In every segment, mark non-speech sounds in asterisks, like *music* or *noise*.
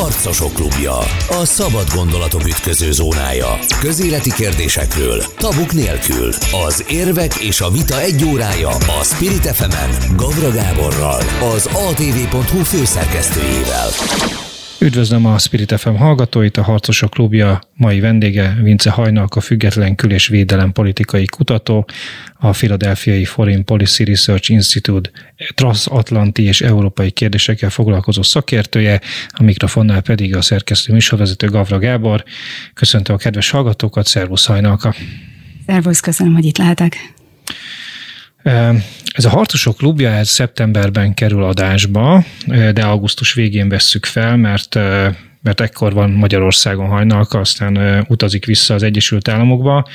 Harcosok klubja. A szabad gondolatok ütköző zónája. Közéleti kérdésekről, tabuk nélkül. Az érvek és a vita egy órája a Spirit fm Gavra Gáborral, az atv.hu főszerkesztőjével. Üdvözlöm a Spirit FM hallgatóit, a Harcosok Klubja mai vendége Vince Hajnalk, a független kül- és védelem politikai kutató, a Philadelphiai Foreign Policy Research Institute transatlanti és európai kérdésekkel foglalkozó szakértője, a mikrofonnál pedig a szerkesztő műsorvezető Gavra Gábor. Köszöntöm a kedves hallgatókat, szervusz Hajnalka! Szervusz, köszönöm, hogy itt lehetek. Ez a Harcosok klubja ez szeptemberben kerül adásba, de augusztus végén vesszük fel, mert mert ekkor van Magyarországon hajnalka, aztán utazik vissza az Egyesült Államokba,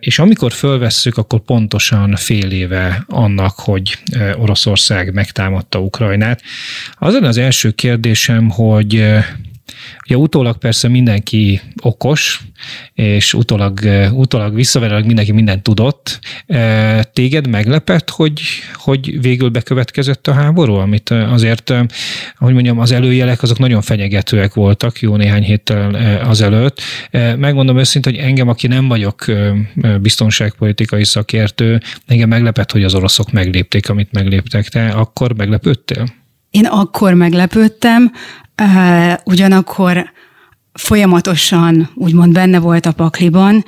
és amikor fölvesszük, akkor pontosan fél éve annak, hogy Oroszország megtámadta Ukrajnát. Az az első kérdésem, hogy Ugye utólag persze mindenki okos, és utólag, utólag visszaverőleg mindenki mindent tudott. Téged meglepett, hogy, hogy végül bekövetkezett a háború, amit azért, hogy mondjam, az előjelek azok nagyon fenyegetőek voltak jó néhány héttel azelőtt. Megmondom őszintén, hogy engem, aki nem vagyok biztonságpolitikai szakértő, engem meglepett, hogy az oroszok meglépték, amit megléptek. Te akkor meglepődtél? Én akkor meglepődtem, ugyanakkor folyamatosan úgymond benne volt a pakliban,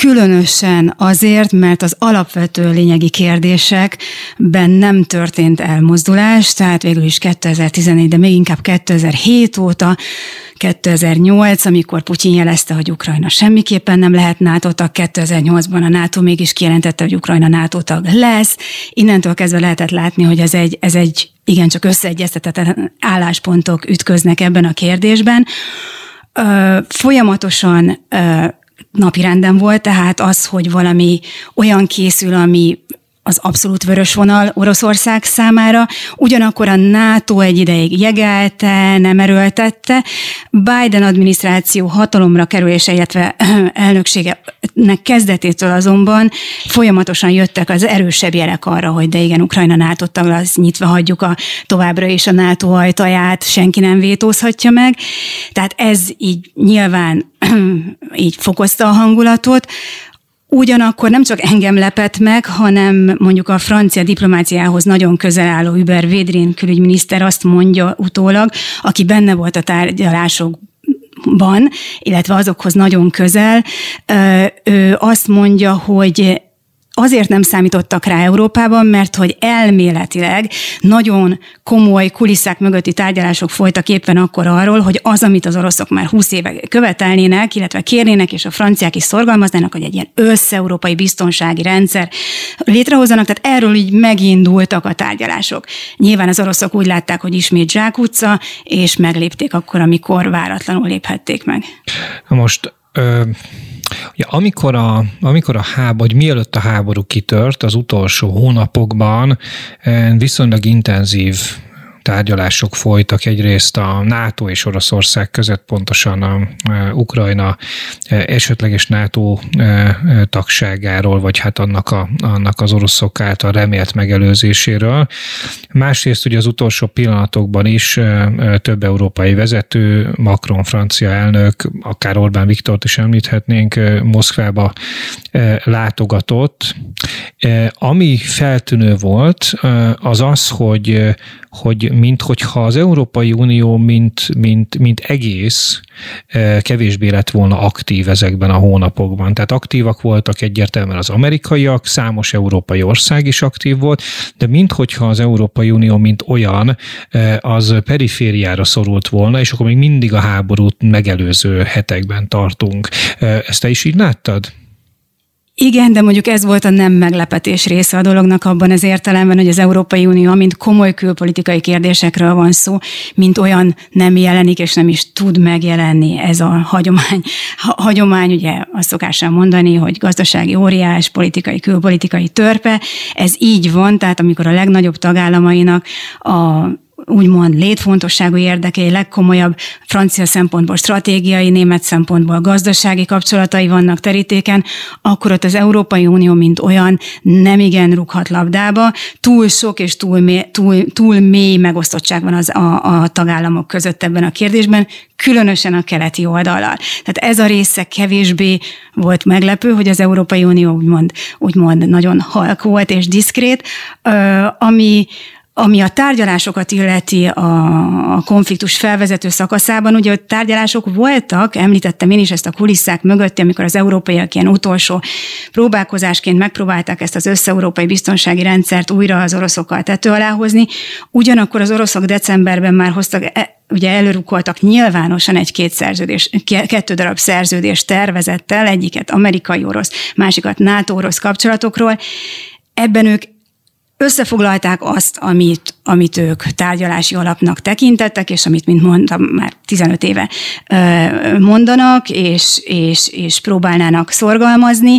Különösen azért, mert az alapvető lényegi kérdésekben nem történt elmozdulás, tehát végül is 2014, de még inkább 2007 óta 2008, amikor Putyin jelezte, hogy Ukrajna semmiképpen nem lehet NATO tag, 2008-ban a NATO mégis kijelentette, hogy Ukrajna NATO tag lesz. Innentől kezdve lehetett látni, hogy ez egy, ez egy igencsak összeegyeztetett álláspontok ütköznek ebben a kérdésben. Ö, folyamatosan ö, napirenden volt, tehát az, hogy valami olyan készül, ami az abszolút vörös vonal Oroszország számára, ugyanakkor a NATO egy ideig jegelte, nem erőltette. Biden adminisztráció hatalomra kerülése, illetve *clears throat* elnökségenek kezdetétől azonban folyamatosan jöttek az erősebb jelek arra, hogy de igen, Ukrajna NATO tag, az nyitva hagyjuk a továbbra is a NATO ajtaját, senki nem vétózhatja meg. Tehát ez így nyilván *clears throat* így fokozta a hangulatot. Ugyanakkor nem csak engem lepett meg, hanem mondjuk a francia diplomáciához nagyon közel álló Hubert Védrin külügyminiszter azt mondja utólag, aki benne volt a tárgyalások van, illetve azokhoz nagyon közel, ő azt mondja, hogy azért nem számítottak rá Európában, mert hogy elméletileg nagyon komoly kulisszák mögötti tárgyalások folytak éppen akkor arról, hogy az, amit az oroszok már 20 éve követelnének, illetve kérnének, és a franciák is szorgalmaznának, hogy egy ilyen összeurópai biztonsági rendszer létrehozzanak, tehát erről így megindultak a tárgyalások. Nyilván az oroszok úgy látták, hogy ismét zsákutca, és meglépték akkor, amikor váratlanul léphették meg. Most ö Ugye, amikor a, amikor a háború, vagy mielőtt a háború kitört, az utolsó hónapokban eh, viszonylag intenzív tárgyalások folytak egyrészt a NATO és Oroszország között, pontosan a, Ukrajna e, esetleges NATO e, e, tagságáról, vagy hát annak, a, annak az oroszok által remélt megelőzéséről. Másrészt ugye az utolsó pillanatokban is több európai vezető, Macron francia elnök, akár Orbán Viktort is említhetnénk, Moszkvába látogatott. Ami feltűnő volt, az az, hogy hogy minthogyha az Európai Unió mint, mint, mint egész kevésbé lett volna aktív ezekben a hónapokban. Tehát aktívak voltak egyértelműen az amerikaiak, számos európai ország is aktív volt, de minthogyha az Európai Unió mint olyan, az perifériára szorult volna, és akkor még mindig a háborút megelőző hetekben tartunk. Ezt te is így láttad? Igen, de mondjuk ez volt a nem meglepetés része a dolognak abban az értelemben, hogy az Európai Unió, mint komoly külpolitikai kérdésekről van szó, mint olyan nem jelenik és nem is tud megjelenni ez a hagyomány. Ha, hagyomány, ugye azt szokással mondani, hogy gazdasági óriás, politikai, külpolitikai törpe, ez így van, tehát amikor a legnagyobb tagállamainak a úgymond létfontosságú érdekei, legkomolyabb francia szempontból stratégiai, német szempontból gazdasági kapcsolatai vannak terítéken, akkor ott az Európai Unió, mint olyan, nem igen rúghat labdába. Túl sok és túl túl, túl mély megosztottság van az, a, a tagállamok között ebben a kérdésben, különösen a keleti oldalal. Tehát ez a része kevésbé volt meglepő, hogy az Európai Unió úgymond, úgymond nagyon halk volt és diszkrét, ami, ami a tárgyalásokat illeti a, a konfliktus felvezető szakaszában, ugye a tárgyalások voltak, említettem én is ezt a kulisszák mögött, amikor az európaiak ilyen utolsó próbálkozásként megpróbálták ezt az összeurópai biztonsági rendszert újra az oroszokkal tető alá hozni. Ugyanakkor az oroszok decemberben már hoztak e, ugye előrukoltak nyilvánosan egy-két szerződés, kettő darab szerződés tervezettel, egyiket amerikai-orosz, másikat NATO-orosz kapcsolatokról. Ebben ők összefoglalták azt, amit, amit ők tárgyalási alapnak tekintettek, és amit, mint mondtam, már 15 éve mondanak, és, és, és próbálnának szorgalmazni,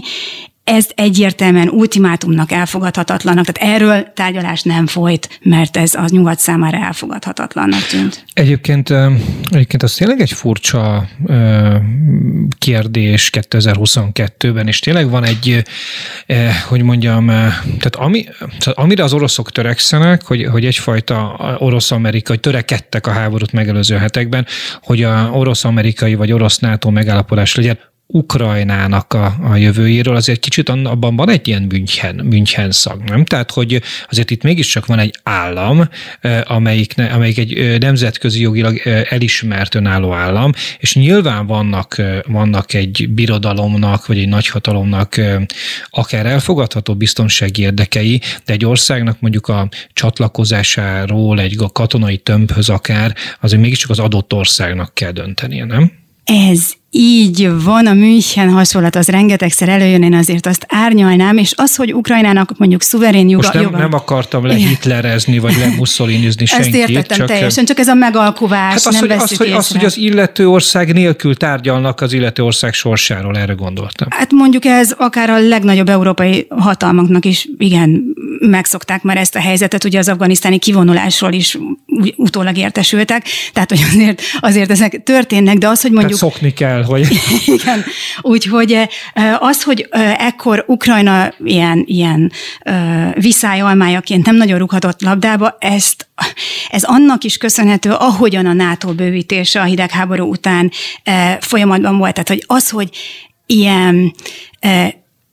ez egyértelműen ultimátumnak elfogadhatatlanak, tehát erről tárgyalás nem folyt, mert ez az nyugat számára elfogadhatatlannak tűnt. Egyébként, egyébként az tényleg egy furcsa kérdés 2022-ben, és tényleg van egy, hogy mondjam, tehát ami, tehát amire az oroszok törekszenek, hogy, hogy egyfajta orosz-amerikai, törekedtek a háborút megelőző hetekben, hogy a orosz-amerikai vagy orosz-NATO megállapodás legyen, Ukrajnának a, a jövőjéről, azért kicsit abban van egy ilyen München, München szag, nem? Tehát, hogy azért itt mégiscsak van egy állam, amelyik, amelyik egy nemzetközi jogilag elismert önálló állam, és nyilván vannak, vannak egy birodalomnak, vagy egy nagyhatalomnak akár elfogadható biztonsági érdekei, de egy országnak mondjuk a csatlakozásáról, egy katonai tömbhöz akár, azért mégiscsak az adott országnak kell döntenie, nem? Ez így van, a München hasonlat az rengetegszer előjön, én azért azt árnyalnám, és az, hogy Ukrajnának mondjuk szuverén joga... Most nem, joga... nem akartam lehitlerezni, vagy lemussolinizni senkit. Ezt értettem csak teljesen, csak ez a megalkuvás, hát az, nem hogy, az, hogy, az, hogy az illető ország nélkül tárgyalnak az illető ország sorsáról, erre gondoltam. Hát mondjuk ez akár a legnagyobb európai hatalmaknak is igen megszokták már ezt a helyzetet, ugye az afganisztáni kivonulásról is utólag értesültek, tehát hogy azért, azért ezek történnek, de az, hogy mondjuk... Tehát szokni kell, hogy... *laughs* Igen, úgyhogy az, hogy ekkor Ukrajna ilyen, ilyen viszályalmájaként nem nagyon rúghatott labdába, ezt, ez annak is köszönhető, ahogyan a NATO bővítése a hidegháború után folyamatban volt. Tehát, hogy az, hogy ilyen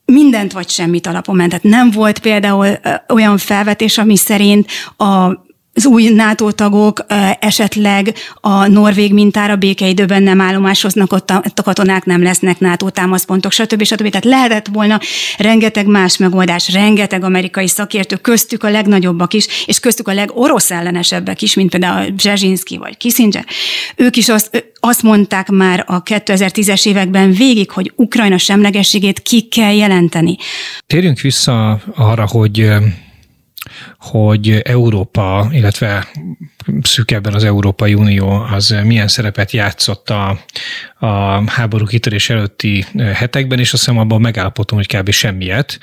mindent vagy semmit alapon ment. Tehát nem volt például olyan felvetés, ami szerint a az új NATO tagok esetleg a norvég mintára békeidőben nem állomásoznak, ott a, katonák nem lesznek NATO támaszpontok, stb. stb. Tehát lehetett volna rengeteg más megoldás, rengeteg amerikai szakértő, köztük a legnagyobbak is, és köztük a legorosz ellenesebbek is, mint például Brzezinski vagy Kissinger. Ők is azt, azt mondták már a 2010-es években végig, hogy Ukrajna semlegességét ki kell jelenteni. Térjünk vissza arra, hogy hogy Európa, illetve szűkebben az Európai Unió az milyen szerepet játszott a, a háború kitörés előtti hetekben, és azt hiszem abban megállapodtunk, hogy kb. semmiet.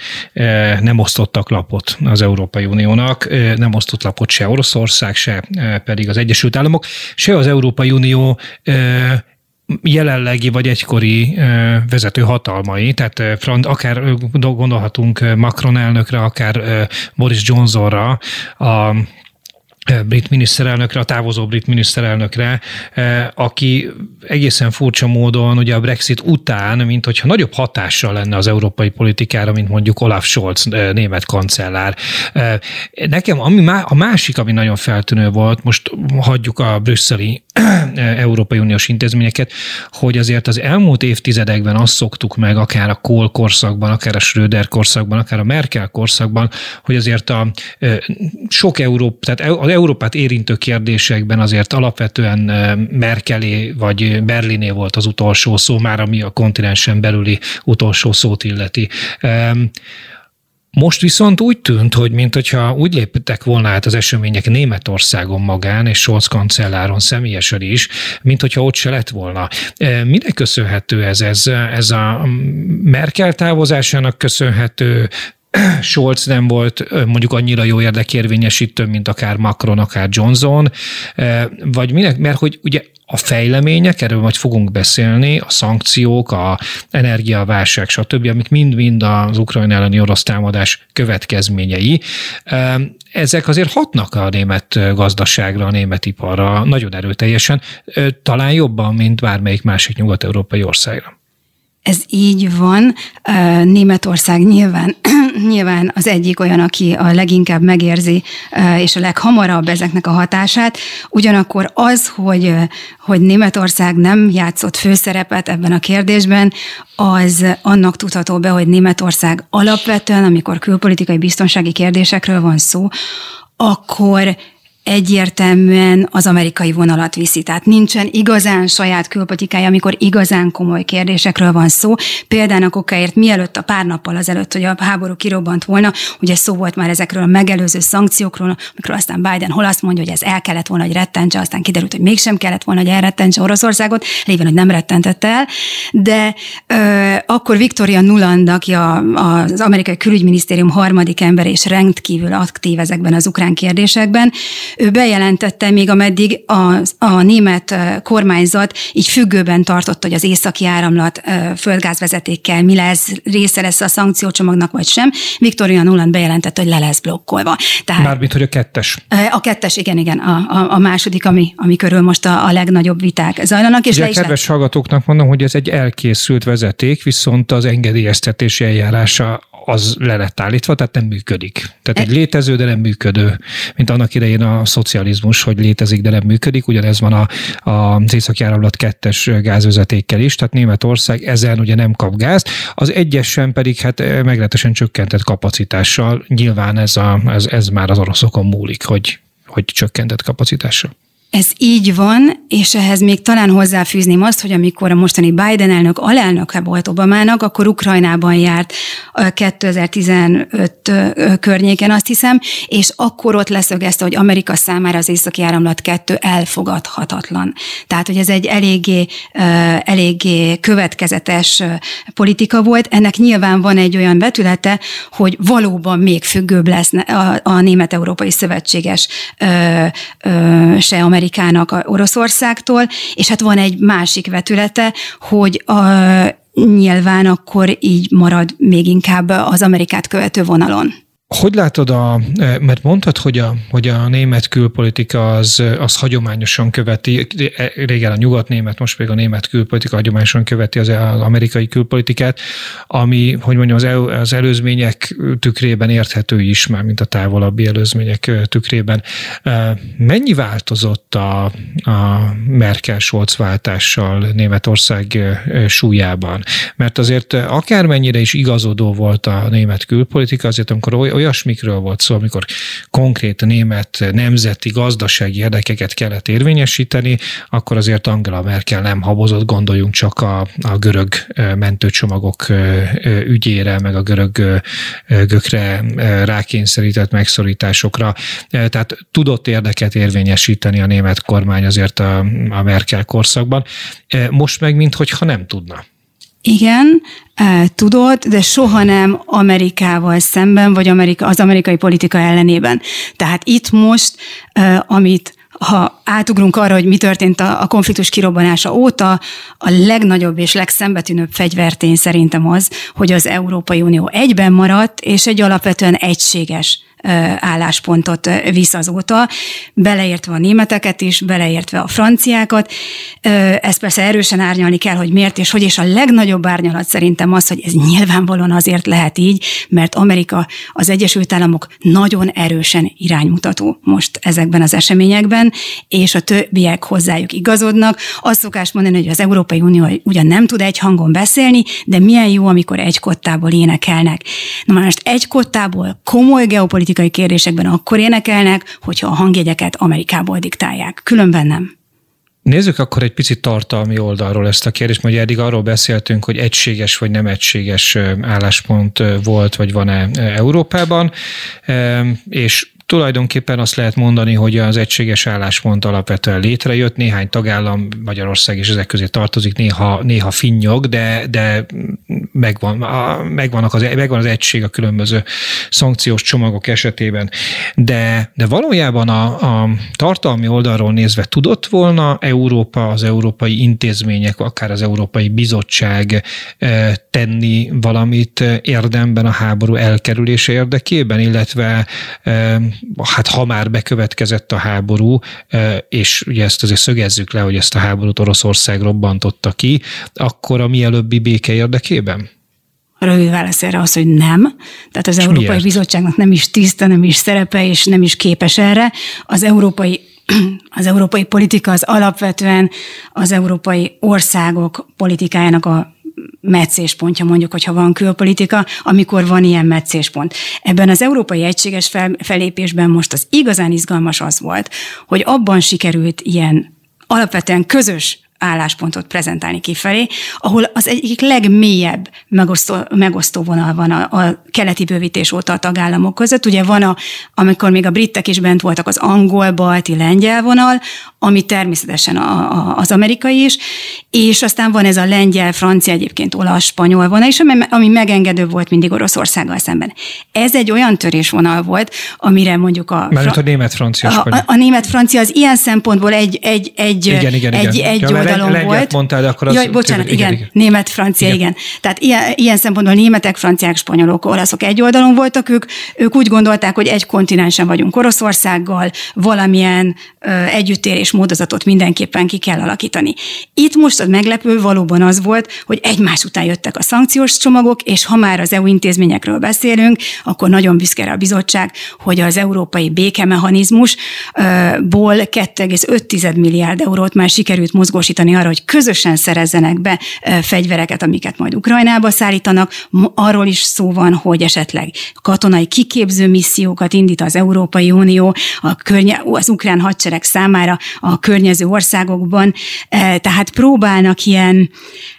Nem osztottak lapot az Európai Uniónak, nem osztott lapot se Oroszország, se pedig az Egyesült Államok, se az Európai Unió jelenlegi vagy egykori vezető hatalmai, tehát akár gondolhatunk Macron elnökre, akár Boris Johnsonra, a brit miniszterelnökre, a távozó brit miniszterelnökre, aki egészen furcsa módon ugye a Brexit után, mint hogyha nagyobb hatással lenne az európai politikára, mint mondjuk Olaf Scholz német kancellár. Nekem ami a másik, ami nagyon feltűnő volt, most hagyjuk a brüsszeli Európai Uniós intézményeket, hogy azért az elmúlt évtizedekben azt szoktuk meg, akár a Kohl korszakban, akár a Schröder korszakban, akár a Merkel korszakban, hogy azért a sok Európa, tehát az Európát érintő kérdésekben azért alapvetően Merkelé vagy Berliné volt az utolsó szó, már ami a kontinensen belüli utolsó szót illeti. Most viszont úgy tűnt, hogy mintha úgy léptek volna át az események Németországon magán, és Scholz kancelláron személyesen is, mint hogyha ott se lett volna. Minek köszönhető ez? Ez, ez a Merkel távozásának köszönhető, Scholz nem volt mondjuk annyira jó érdekérvényesítő, mint akár Macron, akár Johnson, vagy minek, mert hogy ugye a fejlemények, erről majd fogunk beszélni, a szankciók, a energiaválság, stb., amik mind-mind az ukrajna elleni orosz támadás következményei, ezek azért hatnak a német gazdaságra, a német iparra nagyon erőteljesen, talán jobban, mint bármelyik másik nyugat-európai országra. Ez így van. Németország nyilván, *clears throat* nyilván az egyik olyan, aki a leginkább megérzi és a leghamarabb ezeknek a hatását. Ugyanakkor az, hogy, hogy Németország nem játszott főszerepet ebben a kérdésben, az annak tudható be, hogy Németország alapvetően, amikor külpolitikai biztonsági kérdésekről van szó, akkor egyértelműen az amerikai vonalat viszi. Tehát nincsen igazán saját külpolitikája, amikor igazán komoly kérdésekről van szó. Például a kokáért mielőtt a pár nappal azelőtt, hogy a háború kirobbant volna, ugye szó volt már ezekről a megelőző szankciókról, amikor aztán Biden hol azt mondja, hogy ez el kellett volna, hogy rettentse, aztán kiderült, hogy mégsem kellett volna, hogy elrettentse Oroszországot, lévén, hogy nem rettentette el. De ö, akkor Victoria Nuland, aki a, a, az amerikai külügyminisztérium harmadik ember és rendkívül aktív ezekben az ukrán kérdésekben, ő bejelentette még ameddig a, a német kormányzat így függőben tartott, hogy az északi áramlat földgázvezetékkel mi lesz, része lesz a szankciócsomagnak vagy sem. Viktoria Nuland bejelentette, hogy le lesz blokkolva. Tehát, Mármint, hogy a kettes. A kettes, igen, igen, a, a, a második, ami, ami körül most a, a legnagyobb viták zajlanak. És Ugye a kedves hallgatóknak mondom, hogy ez egy elkészült vezeték, viszont az engedélyeztetési eljárása az le lett állítva, tehát nem működik. Tehát egy létező, de nem működő, mint annak idején a szocializmus, hogy létezik, de nem működik. Ugyanez van a, a, az északi áramlat kettes gázvezetékkel is, tehát Németország ezen ugye nem kap gázt. Az egyesen pedig hát meglehetősen csökkentett kapacitással. Nyilván ez, a, ez, ez már az oroszokon múlik, hogy, hogy csökkentett kapacitással. Ez így van, és ehhez még talán hozzáfűzném azt, hogy amikor a mostani Biden elnök alelnöke volt Obamának, akkor Ukrajnában járt 2015 környéken, azt hiszem, és akkor ott leszögezte, hogy Amerika számára az északi áramlat 2 elfogadhatatlan. Tehát, hogy ez egy eléggé, eléggé következetes politika volt. Ennek nyilván van egy olyan betülete, hogy valóban még függőbb lesz a, a Német-Európai Szövetséges se Amerika Amerikának a Oroszországtól, és hát van egy másik vetülete, hogy a, nyilván akkor így marad még inkább az Amerikát követő vonalon. Hogy látod, a, mert mondtad, hogy a, hogy a német külpolitika az, az hagyományosan követi, régen a nyugat-német, most pedig a német külpolitika hagyományosan követi az, az amerikai külpolitikát, ami, hogy mondjam, az, el, az előzmények tükrében érthető is már, mint a távolabbi előzmények tükrében. Mennyi változott a, a Merkel-Scholz váltással Németország súlyában? Mert azért akármennyire is igazodó volt a német külpolitika, azért amikor oly, olyasmikről volt szó, amikor konkrét német nemzeti gazdasági érdekeket kellett érvényesíteni, akkor azért Angela Merkel nem habozott, gondoljunk csak a, a görög mentőcsomagok ügyére, meg a görög gökre rákényszerített megszorításokra. Tehát tudott érdeket érvényesíteni a német kormány azért a, a Merkel korszakban. Most meg, mintha nem tudna. Igen, tudod, de soha nem Amerikával szemben, vagy Amerika, az amerikai politika ellenében. Tehát itt most, amit ha átugrunk arra, hogy mi történt a, a konfliktus kirobbanása óta, a legnagyobb és legszembetűnőbb fegyvertény szerintem az, hogy az Európai Unió egyben maradt, és egy alapvetően egységes álláspontot visz azóta, beleértve a németeket is, beleértve a franciákat. Ezt persze erősen árnyalni kell, hogy miért és hogy, és a legnagyobb árnyalat szerintem az, hogy ez nyilvánvalóan azért lehet így, mert Amerika, az Egyesült Államok nagyon erősen iránymutató most ezekben az eseményekben, és a többiek hozzájuk igazodnak. Azt szokás mondani, hogy az Európai Unió ugyan nem tud egy hangon beszélni, de milyen jó, amikor egy kottából énekelnek. Na most egy kottából komoly geopolitikai politikai kérdésekben akkor énekelnek, hogyha a hangjegyeket Amerikából diktálják. Különben nem. Nézzük akkor egy picit tartalmi oldalról ezt a kérdést, mert eddig arról beszéltünk, hogy egységes vagy nem egységes álláspont volt, vagy van-e Európában, és Tulajdonképpen azt lehet mondani, hogy az egységes álláspont alapvetően létrejött, néhány tagállam, Magyarország is ezek közé tartozik, néha, néha finnyog, de, de megvan, a, megvannak az, megvan az egység a különböző szankciós csomagok esetében. De, de valójában a, a tartalmi oldalról nézve tudott volna Európa, az európai intézmények, akár az Európai Bizottság eh, tenni valamit érdemben a háború elkerülése érdekében, illetve eh, hát ha már bekövetkezett a háború, és ugye ezt azért szögezzük le, hogy ezt a háborút Oroszország robbantotta ki, akkor a mielőbbi béke érdekében? A rövid válasz erre az, hogy nem. Tehát az és Európai miért? Bizottságnak nem is tiszta, nem is szerepe, és nem is képes erre. Az európai *clears throat* az európai politika az alapvetően az európai országok politikájának a meccéspontja, mondjuk, hogyha van külpolitika, amikor van ilyen meccéspont. Ebben az európai egységes fel, felépésben most az igazán izgalmas az volt, hogy abban sikerült ilyen alapvetően közös álláspontot prezentálni kifelé, ahol az egyik legmélyebb megosztó, megosztó vonal van a, a keleti bővítés óta a tagállamok között. Ugye van, a, amikor még a britek is bent voltak, az angol, balti, lengyel vonal, ami természetesen a, a, az amerikai is, és aztán van ez a lengyel, francia, egyébként olasz, spanyol vonal is, ami, ami megengedő volt mindig Oroszországgal szemben. Ez egy olyan törésvonal volt, amire mondjuk a... Mert a német-francia, a, a, a német-francia az ilyen szempontból egy, egy, egy, igen, igen, egy, igen. egy ja, oldalon volt. mondtál, de akkor az... Jaj, bocsánat, igen, igen, igen. német, francia, igen. igen. Tehát ilyen, ilyen szempontból németek, franciák, spanyolok, olaszok egy oldalon voltak ők, ők úgy gondolták, hogy egy kontinensen vagyunk Oroszországgal, valamilyen ö, együttérés módozatot mindenképpen ki kell alakítani. Itt most az meglepő valóban az volt, hogy egymás után jöttek a szankciós csomagok, és ha már az EU intézményekről beszélünk, akkor nagyon büszke a bizottság, hogy az európai békemechanizmusból 2,5 milliárd eurót már sikerült mozgósítani arra, hogy közösen szerezzenek be fegyvereket, amiket majd Ukrajnába szállítanak. Arról is szó van, hogy esetleg katonai kiképző missziókat indít az Európai Unió a környe, az ukrán hadsereg számára a környező országokban. Tehát próbálnak ilyen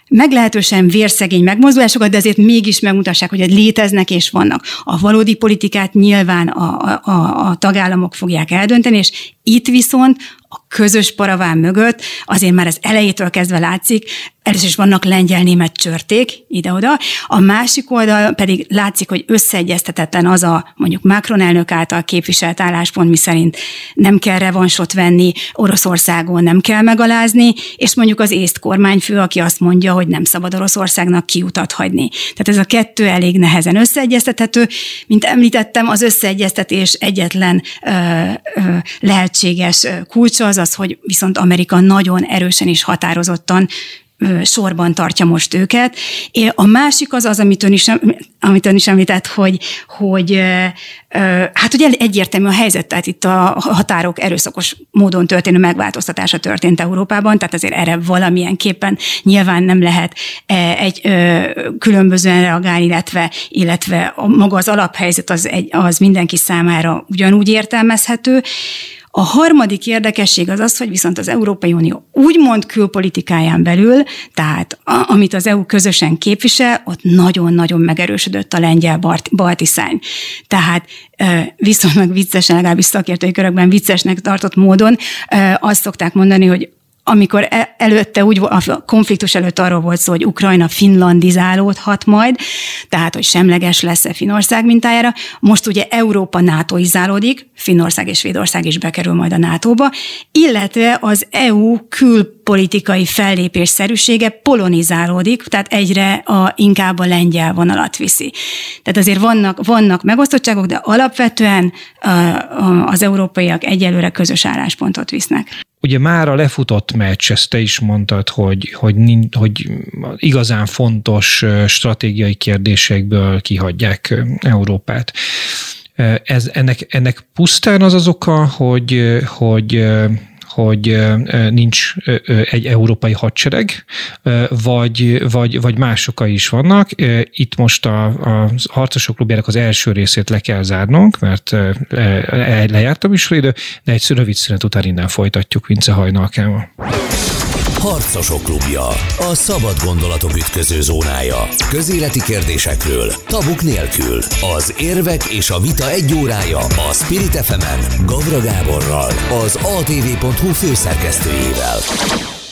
meglehetősen vérszegény megmozdulásokat, de azért mégis megmutassák, hogy léteznek és vannak. A valódi politikát nyilván a, a, a tagállamok fogják eldönteni, és itt viszont a közös paraván mögött azért már az elejétől kezdve látszik, először is vannak lengyel-német csörték ide-oda, a másik oldal pedig látszik, hogy összeegyeztetetlen az a mondjuk Macron elnök által képviselt álláspont, mi szerint nem kell revansot venni, Oroszországon nem kell megalázni, és mondjuk az észt kormányfő, aki azt mondja, hogy nem szabad Oroszországnak kiutat hagyni. Tehát ez a kettő elég nehezen összeegyeztethető. Mint említettem, az összeegyeztetés egyetlen ö, ö, lehetséges kulcsa az az, hogy viszont Amerika nagyon erősen és határozottan sorban tartja most őket. A másik az az, amit ön is, amit ön is említett, hogy, hogy hát ugye egyértelmű a helyzet, tehát itt a határok erőszakos módon történő megváltoztatása történt Európában, tehát azért erre valamilyen képen nyilván nem lehet egy különbözően reagálni, illetve, illetve maga az alaphelyzet az, egy, az mindenki számára ugyanúgy értelmezhető. A harmadik érdekesség az az, hogy viszont az Európai Unió úgymond külpolitikáján belül, tehát a, amit az EU közösen képvisel, ott nagyon-nagyon megerősödött a lengyel balti szány. Tehát viszonylag viccesen, legalábbis szakértői körökben viccesnek tartott módon azt szokták mondani, hogy amikor e, előtte úgy, a konfliktus előtt arról volt szó, hogy Ukrajna finlandizálódhat majd, tehát, hogy semleges lesz-e Finország mintájára. Most ugye Európa NATO-izálódik, Finnország és Svédország is bekerül majd a NATO-ba, illetve az EU külpolitikai fellépésszerűsége polonizálódik, tehát egyre a, inkább a lengyel vonalat viszi. Tehát azért vannak, vannak megosztottságok, de alapvetően az európaiak egyelőre közös álláspontot visznek. Ugye már a lefutott meccs, ezt te is mondtad, hogy, hogy, hogy igazán fontos stratégiai kérdésekből kihagyják Európát. Ez, ennek, ennek pusztán az az oka, hogy, hogy hogy nincs egy európai hadsereg, vagy, vagy, vagy más okai is vannak. Itt most a, a harcosok klubjának az első részét le kell zárnunk, mert lejártam is idő, de egy rövid szünet után innen folytatjuk Vince hajnalkával. Harcosok klubja. A szabad gondolatok ütköző zónája. Közéleti kérdésekről. Tabuk nélkül. Az érvek és a vita egy órája. A Spirit fm Gavra Gáborral. Az atv.hu főszerkesztőjével.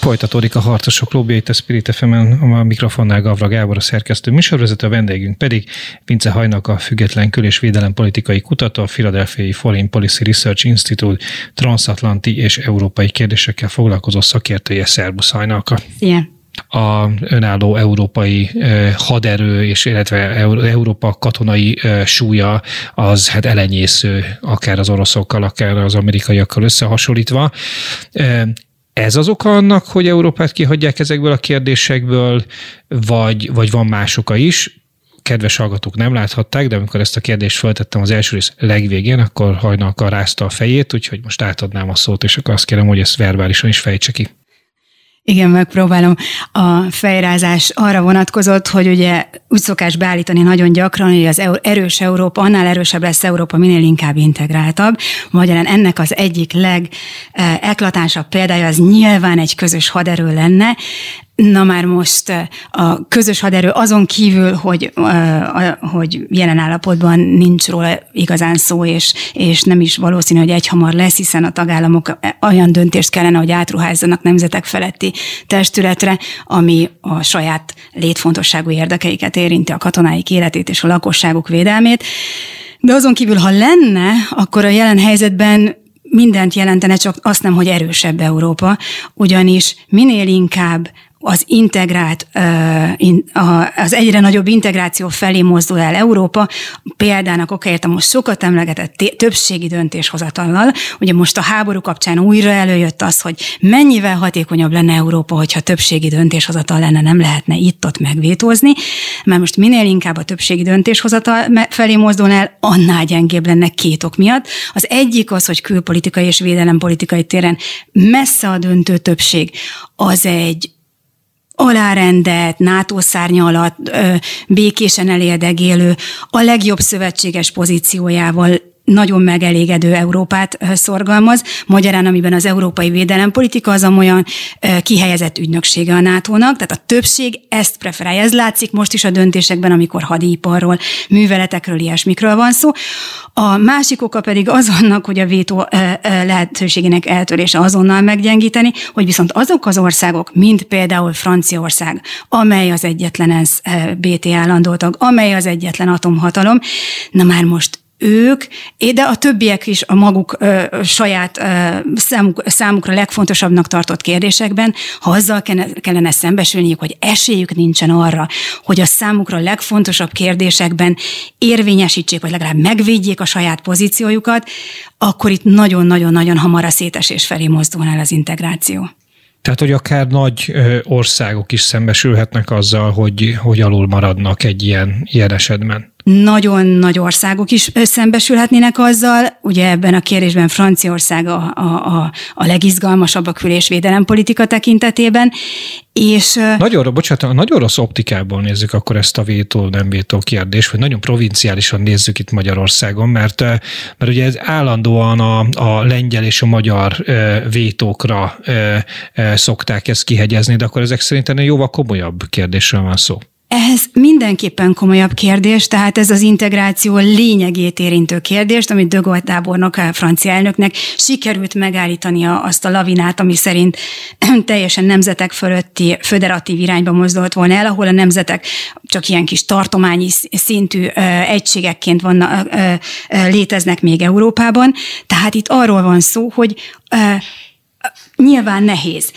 Folytatódik a Harcosok Klubja itt a Spirit fm a mikrofonnál Gavra Gábor a szerkesztő műsorvezető, a vendégünk pedig Vince Hajnak a független kül- és védelem politikai kutató, a Philadelphia Foreign Policy Research Institute transatlanti és európai kérdésekkel foglalkozó szakértője. Szerbusz Hajnalka. Igen a önálló európai haderő, és illetve Európa katonai súlya az hát elenyésző, akár az oroszokkal, akár az amerikaiakkal összehasonlítva. Ez az oka annak, hogy Európát kihagyják ezekből a kérdésekből, vagy, vagy van más oka is? kedves hallgatók nem láthatták, de amikor ezt a kérdést feltettem az első rész legvégén, akkor hajnalka rázta a fejét, úgyhogy most átadnám a szót, és akkor azt kérem, hogy ezt verbálisan is fejtse ki. Igen, megpróbálom. A fejrázás arra vonatkozott, hogy ugye úgy szokás beállítani nagyon gyakran, hogy az erős Európa, annál erősebb lesz Európa, minél inkább integráltabb. Magyarán ennek az egyik legeklatánsabb példája az nyilván egy közös haderő lenne, Na már most eh, a közös haderő azon kívül, hogy, eh, hogy jelen állapotban nincs róla igazán szó, és, és nem is valószínű, hogy egyhamar lesz, hiszen a tagállamok olyan döntést kellene, hogy átruházzanak nemzetek feletti testületre, ami a saját létfontosságú érdekeiket érinti, a katonáik életét és a lakosságuk védelmét. De azon kívül, ha lenne, akkor a jelen helyzetben mindent jelentene, csak azt nem, hogy erősebb Európa, ugyanis minél inkább az integrált, az egyre nagyobb integráció felé mozdul el Európa, példának okáért a most sokat emlegetett többségi döntéshozatallal. Ugye most a háború kapcsán újra előjött az, hogy mennyivel hatékonyabb lenne Európa, hogyha többségi döntéshozatal lenne, nem lehetne itt-ott megvétózni, mert most minél inkább a többségi döntéshozatal felé mozdul el, annál gyengébb lenne két ok miatt. Az egyik az, hogy külpolitikai és védelempolitikai téren messze a döntő többség az egy alárendelt, NATO szárnya alatt békésen elérdegélő, a legjobb szövetséges pozíciójával nagyon megelégedő Európát szorgalmaz, magyarán amiben az európai védelempolitika az olyan kihelyezett ügynöksége a NATO-nak, tehát a többség ezt preferálja. Ez látszik most is a döntésekben, amikor hadiparról, műveletekről, ilyesmikről van szó. A másik oka pedig az annak, hogy a vétó lehetőségének eltörése azonnal meggyengíteni, hogy viszont azok az országok, mint például Franciaország, amely az egyetlen ENSZ BT állandó tag, amely az egyetlen atomhatalom, na már most ők, de a többiek is a maguk ö, saját ö, számuk, számukra legfontosabbnak tartott kérdésekben, ha azzal kellene, szembesülniük, hogy esélyük nincsen arra, hogy a számukra legfontosabb kérdésekben érvényesítsék, vagy legalább megvédjék a saját pozíciójukat, akkor itt nagyon-nagyon-nagyon hamar a szétesés felé mozdul el az integráció. Tehát, hogy akár nagy országok is szembesülhetnek azzal, hogy, hogy alul maradnak egy ilyen, ilyen esetben nagyon nagy országok is szembesülhetnének azzal. Ugye ebben a kérdésben Franciaország a, a, a, a legizgalmasabb a kül- és védelempolitika tekintetében. És, nagyon, bocsánat, nagyon rossz optikából nézzük akkor ezt a vétó, nem vétó kérdést, vagy nagyon provinciálisan nézzük itt Magyarországon, mert, mert ugye ez állandóan a, a lengyel és a magyar vétókra szokták ezt kihegyezni, de akkor ezek szerintem jóval komolyabb kérdésről van szó. Ez mindenképpen komolyabb kérdés, tehát ez az integráció lényegét érintő kérdést, amit De Gaulle tábornok, a francia elnöknek sikerült megállítani azt a lavinát, ami szerint *clears throat* teljesen nemzetek fölötti föderatív irányba mozdult volna el, ahol a nemzetek csak ilyen kis tartományi szintű egységekként vannak, léteznek még Európában. Tehát itt arról van szó, hogy Nyilván nehéz,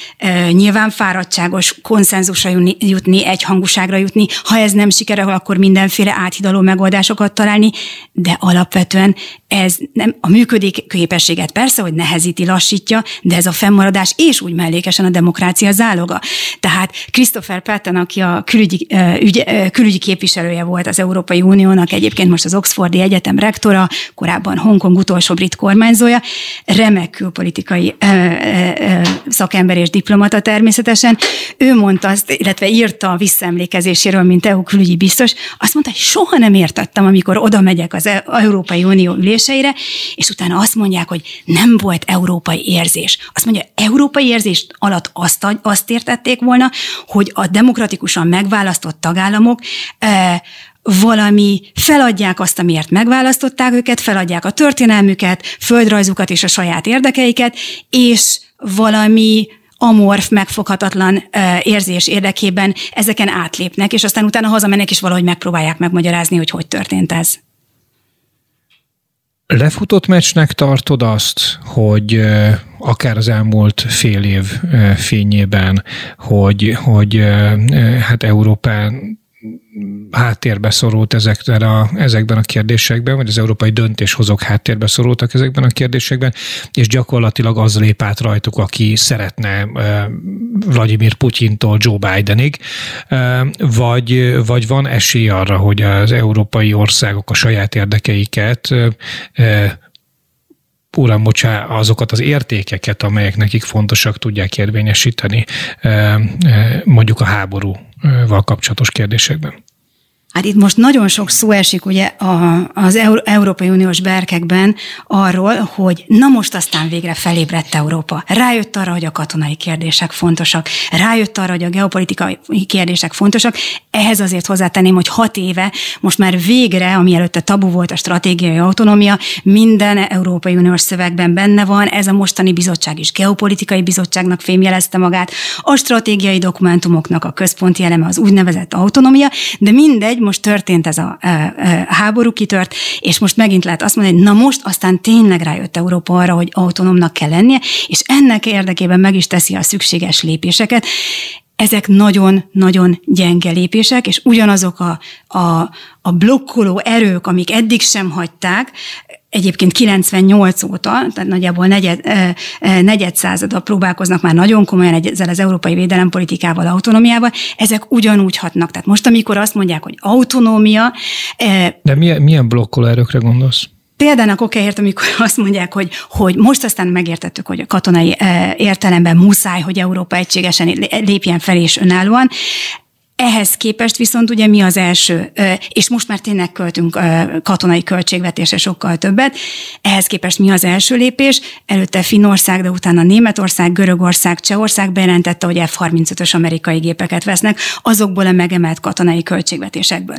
nyilván fáradtságos konszenzusra jutni, egyhangúságra jutni, ha ez nem sikerül, akkor mindenféle áthidaló megoldásokat találni, de alapvetően ez nem a működik képességet persze, hogy nehezíti, lassítja, de ez a fennmaradás és úgy mellékesen a demokrácia záloga. Tehát Christopher Patton, aki a külügyi, ügy, külügyi képviselője volt az Európai Uniónak, egyébként most az Oxfordi Egyetem rektora, korábban Hongkong utolsó brit kormányzója, remek külpolitikai szakember és diplomata természetesen. Ő mondta azt, illetve írta a visszaemlékezéséről, mint EU külügyi biztos, azt mondta, hogy soha nem értettem, amikor oda megyek az e- Európai Unió üléseire, és utána azt mondják, hogy nem volt európai érzés. Azt mondja, európai érzés alatt azt, azt értették volna, hogy a demokratikusan megválasztott tagállamok valami, feladják azt, amiért megválasztották őket, feladják a történelmüket, földrajzukat és a saját érdekeiket, és valami amorf, megfoghatatlan érzés érdekében ezeken átlépnek, és aztán utána hazamennek, és valahogy megpróbálják megmagyarázni, hogy hogy történt ez. Lefutott meccsnek tartod azt, hogy akár az elmúlt fél év fényében, hogy, hogy hát Európán háttérbe szorult ezekben a, ezekben a kérdésekben, vagy az európai döntéshozók háttérbe szorultak ezekben a kérdésekben, és gyakorlatilag az lép át rajtuk, aki szeretne Vladimir Putyintól Joe Bidenig, vagy, vagy van esély arra, hogy az európai országok a saját érdekeiket uram, bocsá, azokat az értékeket, amelyek nekik fontosak, tudják érvényesíteni mondjuk a háborúval kapcsolatos kérdésekben. Hát itt most nagyon sok szó esik ugye a, az Európai Uniós berkekben arról, hogy na most aztán végre felébredt Európa. Rájött arra, hogy a katonai kérdések fontosak, rájött arra, hogy a geopolitikai kérdések fontosak. Ehhez azért hozzátenném, hogy hat éve most már végre, ami előtte tabu volt a stratégiai autonómia, minden Európai Uniós szövegben benne van, ez a mostani bizottság is geopolitikai bizottságnak fémjelezte magát, a stratégiai dokumentumoknak a központi eleme az úgynevezett autonómia, de mindegy, most történt ez a háború kitört, és most megint lehet azt mondani, hogy na most aztán tényleg rájött Európa arra, hogy autonómnak kell lennie, és ennek érdekében meg is teszi a szükséges lépéseket. Ezek nagyon-nagyon gyenge lépések, és ugyanazok a, a, a blokkoló erők, amik eddig sem hagyták, egyébként 98 óta, tehát nagyjából negyed, negyed százada próbálkoznak már nagyon komolyan ezzel az európai védelempolitikával, autonómiával, ezek ugyanúgy hatnak. Tehát most, amikor azt mondják, hogy autonómia... De milyen, milyen blokkoló erőkre gondolsz? Példának okáért, amikor *laughs* azt mondják, hogy, hogy most aztán megértettük, hogy a katonai értelemben muszáj, hogy Európa egységesen lépjen fel és önállóan. Ehhez képest viszont ugye mi az első, és most már tényleg költünk katonai költségvetésre sokkal többet, ehhez képest mi az első lépés? Előtte Finnország, de utána Németország, Görögország, Csehország bejelentette, hogy F-35-ös amerikai gépeket vesznek azokból a megemelt katonai költségvetésekből.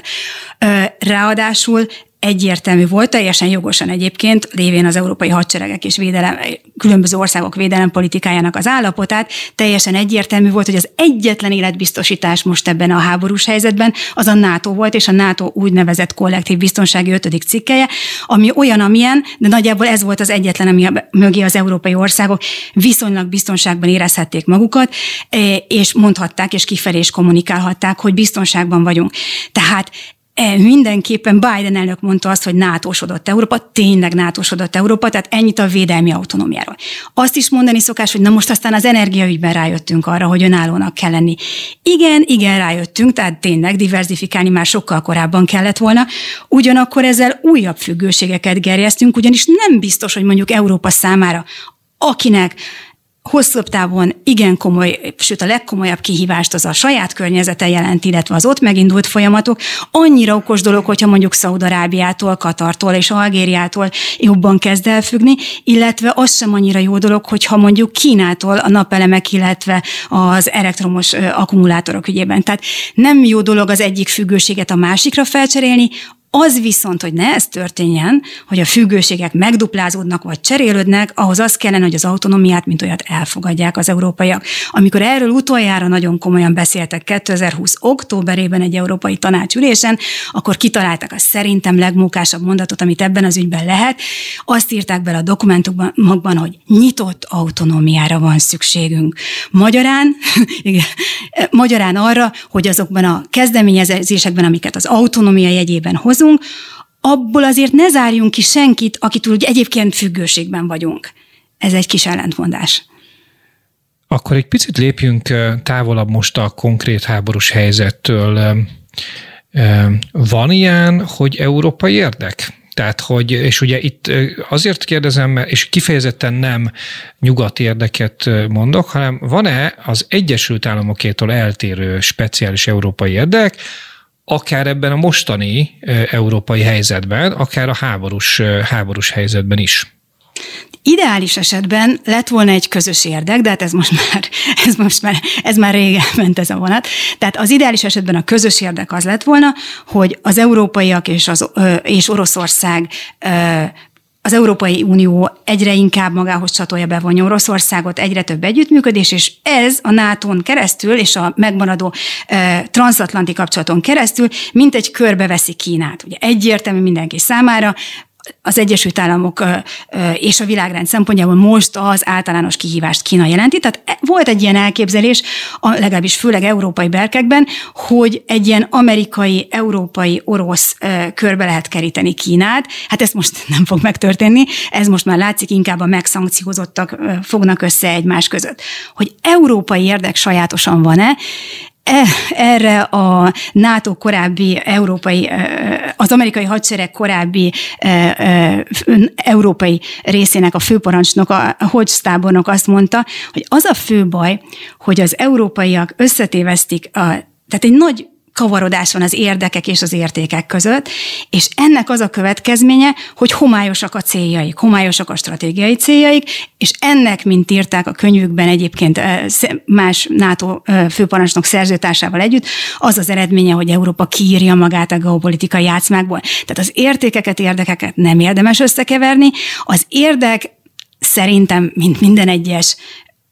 Ráadásul egyértelmű volt, teljesen jogosan egyébként, lévén az európai hadseregek és védelem, különböző országok védelempolitikájának az állapotát, teljesen egyértelmű volt, hogy az egyetlen életbiztosítás most ebben a háborús helyzetben az a NATO volt, és a NATO úgynevezett kollektív biztonsági ötödik cikkeje, ami olyan, amilyen, de nagyjából ez volt az egyetlen, ami mögé az európai országok viszonylag biztonságban érezhették magukat, e, és mondhatták, és kifelé is kommunikálhatták, hogy biztonságban vagyunk. Tehát mindenképpen Biden elnök mondta azt, hogy nátósodott Európa, tényleg nátósodott Európa, tehát ennyit a védelmi autonómiáról. Azt is mondani szokás, hogy na most aztán az energiaügyben rájöttünk arra, hogy önállónak kell lenni. Igen, igen, rájöttünk, tehát tényleg diversifikálni már sokkal korábban kellett volna. Ugyanakkor ezzel újabb függőségeket gerjesztünk, ugyanis nem biztos, hogy mondjuk Európa számára akinek hosszabb távon igen komoly, sőt a legkomolyabb kihívást az a saját környezete jelent, illetve az ott megindult folyamatok. Annyira okos dolog, hogyha mondjuk Szaudarábiától, Katartól és Algériától jobban kezd el függni, illetve az sem annyira jó dolog, hogyha mondjuk Kínától a napelemek, illetve az elektromos akkumulátorok ügyében. Tehát nem jó dolog az egyik függőséget a másikra felcserélni, az viszont, hogy ne ez történjen, hogy a függőségek megduplázódnak vagy cserélődnek, ahhoz az kellene, hogy az autonómiát, mint olyat elfogadják az európaiak. Amikor erről utoljára nagyon komolyan beszéltek 2020. októberében egy európai tanácsülésen, akkor kitaláltak a szerintem legmókásabb mondatot, amit ebben az ügyben lehet. Azt írták bele a dokumentumokban, hogy nyitott autonómiára van szükségünk. Magyarán, *laughs* magyarán arra, hogy azokban a kezdeményezésekben, amiket az autonómia jegyében hozunk, dolgozunk, abból azért ne zárjunk ki senkit, akitől ugye egyébként függőségben vagyunk. Ez egy kis ellentmondás. Akkor egy picit lépjünk távolabb most a konkrét háborús helyzettől. Van ilyen, hogy európai érdek? Tehát, hogy, és ugye itt azért kérdezem, és kifejezetten nem nyugati érdeket mondok, hanem van-e az Egyesült Államokétól eltérő speciális európai érdek, akár ebben a mostani európai helyzetben, akár a háborús, háborús helyzetben is? Ideális esetben lett volna egy közös érdek, de hát ez most már, *laughs* ez most már, ez már régen ment ez a vonat. Tehát az ideális esetben a közös érdek az lett volna, hogy az európaiak és, az, és Oroszország az Európai Unió egyre inkább magához csatolja bevonja Oroszországot, egyre több együttműködés, és ez a nato keresztül és a megmaradó e, transatlanti kapcsolaton keresztül mint egy körbeveszi Kínát. Ugye egyértelmű mindenki számára, az Egyesült Államok és a világrend szempontjából most az általános kihívást Kína jelenti. Tehát e, volt egy ilyen elképzelés, legalábbis főleg európai berkekben, hogy egy ilyen amerikai, európai, orosz körbe lehet keríteni Kínát. Hát ez most *laughs* nem fog megtörténni, ez most már látszik, inkább a megszankciózottak fognak össze egymás között. Hogy európai érdek sajátosan van-e, erre a NATO korábbi európai, az amerikai hadsereg korábbi európai részének a főparancsnok, a Hodge tábornok azt mondta, hogy az a fő baj, hogy az európaiak összetévesztik a tehát egy nagy kavarodás van az érdekek és az értékek között, és ennek az a következménye, hogy homályosak a céljaik, homályosak a stratégiai céljaik, és ennek, mint írták a könyvükben egyébként más NATO főparancsnok szerzőtársával együtt, az az eredménye, hogy Európa kiírja magát a geopolitikai játszmákból. Tehát az értékeket, érdekeket nem érdemes összekeverni. Az érdek szerintem, mint minden egyes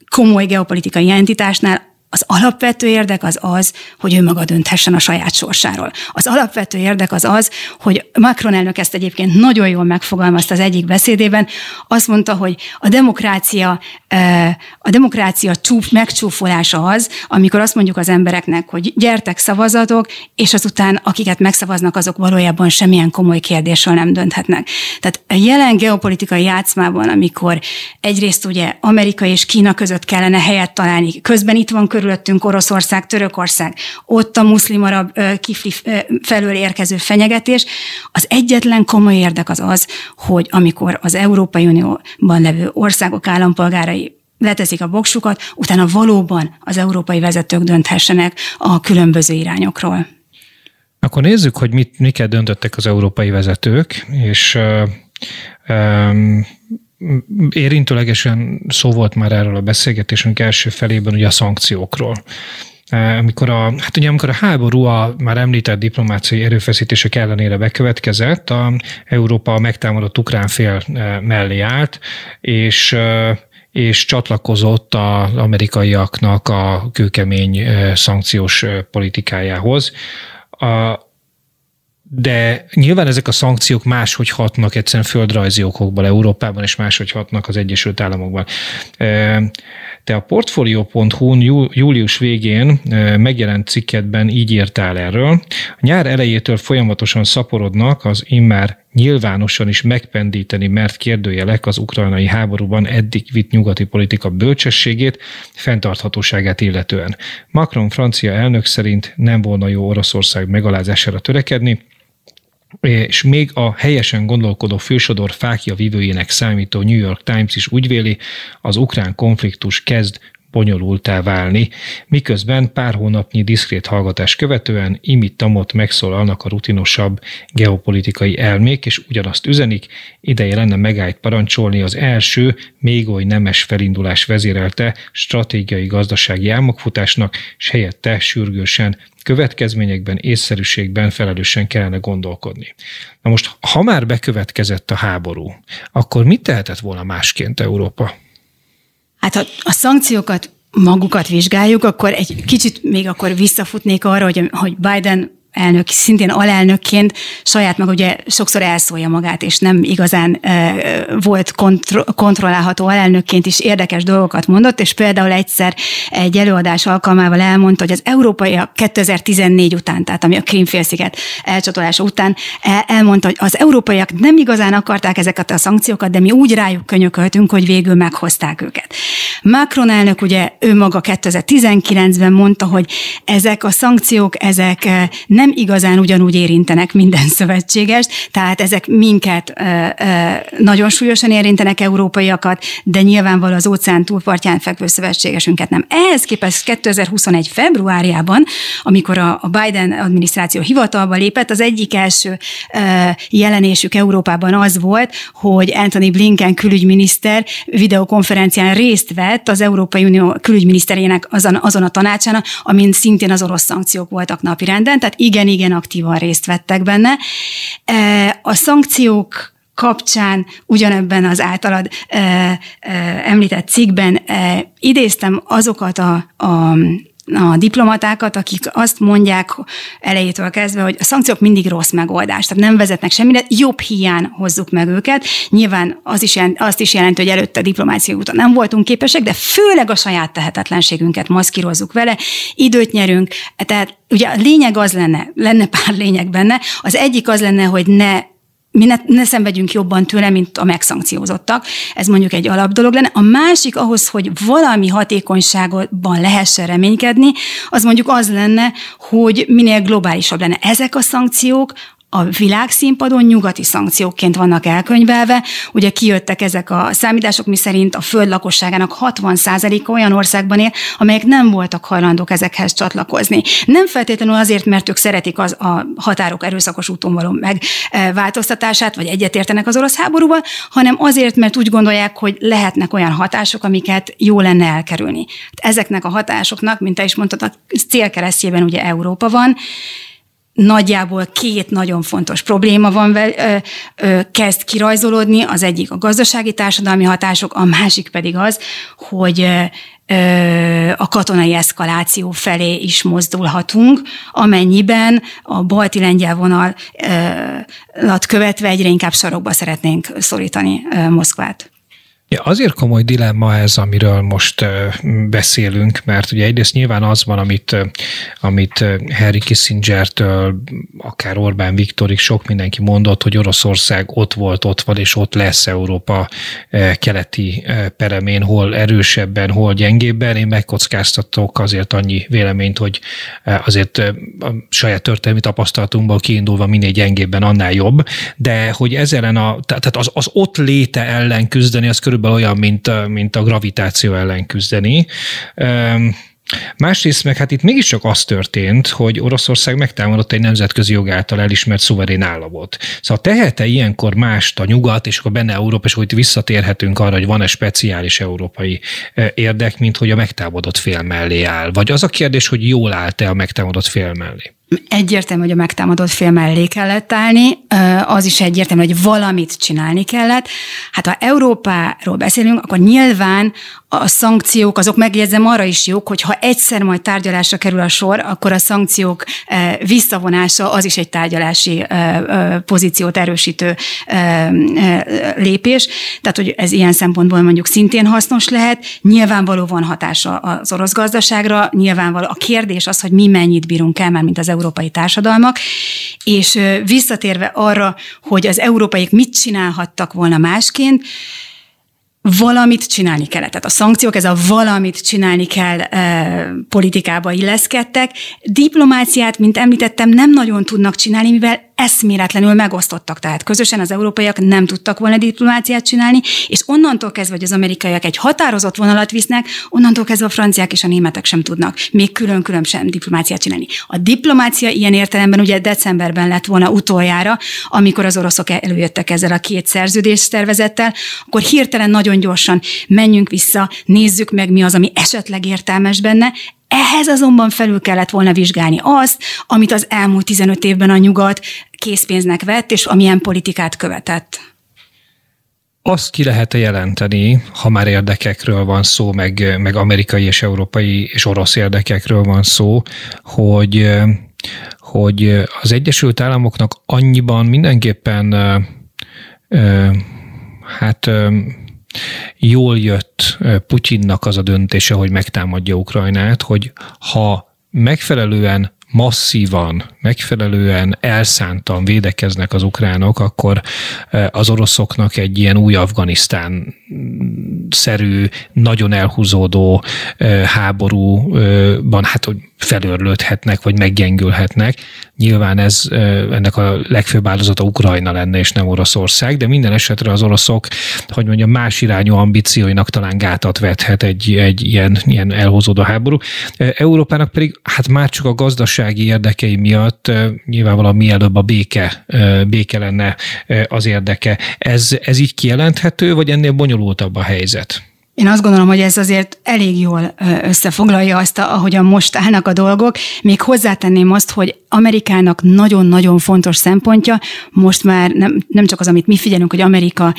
komoly geopolitikai entitásnál az alapvető érdek az az, hogy ő maga dönthessen a saját sorsáról. Az alapvető érdek az az, hogy Macron elnök ezt egyébként nagyon jól megfogalmazta az egyik beszédében, azt mondta, hogy a demokrácia, a demokrácia csúp, megcsúfolása az, amikor azt mondjuk az embereknek, hogy gyertek szavazatok, és azután akiket megszavaznak, azok valójában semmilyen komoly kérdésről nem dönthetnek. Tehát a jelen geopolitikai játszmában, amikor egyrészt ugye Amerika és Kína között kellene helyet találni, közben itt van körül körülöttünk Oroszország, Törökország, ott a muszlim arab kifli felől érkező fenyegetés. Az egyetlen komoly érdek az az, hogy amikor az Európai Unióban levő országok állampolgárai leteszik a boksukat, utána valóban az európai vezetők dönthessenek a különböző irányokról. Akkor nézzük, hogy mit, miket döntöttek az európai vezetők, és um, érintőlegesen szó volt már erről a beszélgetésünk első felében, ugye a szankciókról amikor a, hát ugye amikor a háború a már említett diplomáciai erőfeszítések ellenére bekövetkezett, a Európa megtámadott ukrán fél mellé állt, és és csatlakozott az amerikaiaknak a kőkemény szankciós politikájához. A, de nyilván ezek a szankciók máshogy hatnak egyszerűen földrajzi okokból Európában, és máshogy hatnak az Egyesült Államokban. Te a Portfolio.hu július végén megjelent cikketben így írtál erről. A nyár elejétől folyamatosan szaporodnak az immár nyilvánosan is megpendíteni mert kérdőjelek az ukrajnai háborúban eddig vitt nyugati politika bölcsességét, fenntarthatóságát illetően. Macron francia elnök szerint nem volna jó Oroszország megalázására törekedni, és még a helyesen gondolkodó fősodor fákja vívőjének számító New York Times is úgy véli, az ukrán konfliktus kezd bonyolultá válni, miközben pár hónapnyi diszkrét hallgatás követően imit tamot megszólalnak a rutinosabb geopolitikai elmék, és ugyanazt üzenik, ideje lenne megállt parancsolni az első, még oly nemes felindulás vezérelte stratégiai gazdasági álmokfutásnak, és helyette sürgősen következményekben, észszerűségben felelősen kellene gondolkodni. Na most, ha már bekövetkezett a háború, akkor mit tehetett volna másként Európa? Hát ha a szankciókat magukat vizsgáljuk, akkor egy kicsit még akkor visszafutnék arra, hogy, hogy Biden elnök, szintén alelnökként saját maga ugye sokszor elszólja magát, és nem igazán e, volt kontro- kontrollálható alelnökként is érdekes dolgokat mondott, és például egyszer egy előadás alkalmával elmondta, hogy az európaiak 2014 után, tehát ami a Krímfélsziget elcsatolása után el, elmondta, hogy az európaiak nem igazán akarták ezeket a szankciókat, de mi úgy rájuk könyököltünk, hogy végül meghozták őket. Macron elnök ugye ő maga 2019-ben mondta, hogy ezek a szankciók, ezek nem nem igazán ugyanúgy érintenek minden szövetségest, tehát ezek minket nagyon súlyosan érintenek európaiakat, de nyilvánvalóan az óceán túlpartján fekvő szövetségesünket nem. Ehhez képest 2021. februárjában, amikor a Biden adminisztráció hivatalba lépett, az egyik első jelenésük Európában az volt, hogy Anthony Blinken külügyminiszter videokonferencián részt vett az Európai Unió külügyminiszterének azon, azon a tanácsán, amin szintén az orosz szankciók voltak napirenden, tehát igen-igen aktívan részt vettek benne. A szankciók kapcsán ugyanebben az általad e, e, említett cikkben e, idéztem azokat a, a a diplomatákat, akik azt mondják elejétől kezdve, hogy a szankciók mindig rossz megoldás, tehát nem vezetnek semmire, jobb hiány hozzuk meg őket. Nyilván az is jelent, azt is jelenti, hogy előtte a diplomáciai úton nem voltunk képesek, de főleg a saját tehetetlenségünket maszkírozzuk vele, időt nyerünk, tehát ugye a lényeg az lenne, lenne pár lényeg benne, az egyik az lenne, hogy ne mi ne, ne szenvedjünk jobban tőle, mint a megszankciózottak. Ez mondjuk egy alap dolog lenne. A másik ahhoz, hogy valami hatékonyságban lehessen reménykedni, az mondjuk az lenne, hogy minél globálisabb lenne. Ezek a szankciók a világszínpadon nyugati szankciókként vannak elkönyvelve. Ugye kijöttek ezek a számítások, mi szerint a föld lakosságának 60%-a olyan országban él, amelyek nem voltak hajlandók ezekhez csatlakozni. Nem feltétlenül azért, mert ők szeretik az, a határok erőszakos úton való megváltoztatását, vagy egyetértenek az orosz háborúval, hanem azért, mert úgy gondolják, hogy lehetnek olyan hatások, amiket jó lenne elkerülni. Ezeknek a hatásoknak, mint te is mondtad, a célkeresztjében ugye Európa van, nagyjából két nagyon fontos probléma van, ö, kezd kirajzolódni, az egyik a gazdasági társadalmi hatások, a másik pedig az, hogy a katonai eszkaláció felé is mozdulhatunk, amennyiben a balti-lengyel vonalat követve egyre inkább sarokba szeretnénk szorítani Moszkvát. Ja, azért komoly dilemma ez, amiről most beszélünk, mert ugye egyrészt nyilván az van, amit, amit Harry Kissinger-től, akár Orbán Viktorig sok mindenki mondott, hogy Oroszország ott volt, ott van, és ott lesz Európa keleti peremén, hol erősebben, hol gyengébben. Én megkockáztatok azért annyi véleményt, hogy azért a saját történelmi tapasztalatunkból kiindulva minél gyengébben, annál jobb, de hogy ezzel a, tehát az, az ott léte ellen küzdeni, az körülbelül körülbelül olyan, mint, mint a gravitáció ellen küzdeni. Másrészt meg hát itt mégiscsak az történt, hogy Oroszország megtámadott egy nemzetközi jog által elismert szuverén államot. Szóval tehet-e ilyenkor mást a nyugat, és akkor benne Európa, és itt visszatérhetünk arra, hogy van-e speciális európai érdek, mint hogy a megtámadott fél mellé áll? Vagy az a kérdés, hogy jól állt-e a megtámadott fél mellé? Egyértelmű, hogy a megtámadott fél mellé kellett állni, az is egyértelmű, hogy valamit csinálni kellett. Hát ha Európáról beszélünk, akkor nyilván a szankciók, azok megjegyzem arra is jók, hogy ha egyszer majd tárgyalásra kerül a sor, akkor a szankciók visszavonása az is egy tárgyalási pozíciót erősítő lépés. Tehát, hogy ez ilyen szempontból mondjuk szintén hasznos lehet. Nyilvánvaló van hatása az orosz gazdaságra, nyilvánvaló a kérdés az, hogy mi mennyit bírunk el, már mint az európai társadalmak, és visszatérve arra, hogy az európaiak mit csinálhattak volna másként, valamit csinálni kellett. Tehát a szankciók, ez a valamit csinálni kell e, politikába illeszkedtek. Diplomáciát, mint említettem, nem nagyon tudnak csinálni, mivel eszméletlenül megosztottak. Tehát közösen az európaiak nem tudtak volna diplomáciát csinálni, és onnantól kezdve, hogy az amerikaiak egy határozott vonalat visznek, onnantól kezdve a franciák és a németek sem tudnak még külön-külön sem diplomáciát csinálni. A diplomácia ilyen értelemben ugye decemberben lett volna utoljára, amikor az oroszok előjöttek ezzel a két szerződés tervezettel, akkor hirtelen nagyon gyorsan menjünk vissza, nézzük meg mi az, ami esetleg értelmes benne, ehhez azonban felül kellett volna vizsgálni azt, amit az elmúlt 15 évben a nyugat készpénznek vett, és amilyen politikát követett. Azt ki lehet jelenteni, ha már érdekekről van szó, meg, meg amerikai és európai és orosz érdekekről van szó, hogy, hogy az Egyesült Államoknak annyiban mindenképpen hát jól jött Putyinnak az a döntése, hogy megtámadja Ukrajnát, hogy ha megfelelően masszívan, megfelelően elszántan védekeznek az ukránok, akkor az oroszoknak egy ilyen új Afganisztán szerű, nagyon elhúzódó háborúban, hát hogy felörlődhetnek, vagy meggyengülhetnek. Nyilván ez ennek a legfőbb áldozata Ukrajna lenne, és nem Oroszország, de minden esetre az oroszok, hogy mondjam, más irányú ambícióinak talán gátat vethet egy, egy ilyen, ilyen elhozódó háború. Európának pedig hát már csak a gazdasági érdekei miatt nyilvánvalóan mielőbb a béke, béke lenne az érdeke. Ez, ez így kijelenthető, vagy ennél bonyolultabb a helyzet? Én azt gondolom, hogy ez azért elég jól összefoglalja azt, ahogyan most állnak a dolgok. Még hozzátenném azt, hogy Amerikának nagyon-nagyon fontos szempontja, most már nem, nem csak az, amit mi figyelünk, hogy Amerika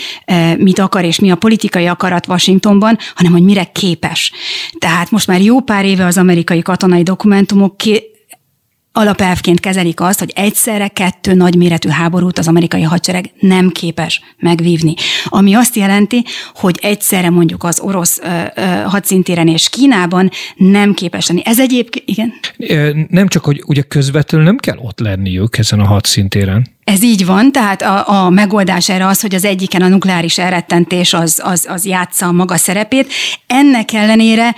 mit akar és mi a politikai akarat Washingtonban, hanem hogy mire képes. Tehát most már jó pár éve az amerikai katonai dokumentumok alapelvként kezelik azt, hogy egyszerre kettő nagyméretű háborút az amerikai hadsereg nem képes megvívni. Ami azt jelenti, hogy egyszerre mondjuk az orosz ö, ö, hadszintéren és Kínában nem képes lenni. Ez egyébként, igen? Nem csak, hogy ugye közvetlenül nem kell ott lenniük ezen a hadszintéren. Ez így van, tehát a, a megoldás erre az, hogy az egyiken a nukleáris elrettentés az, az, az játsza a maga szerepét. Ennek ellenére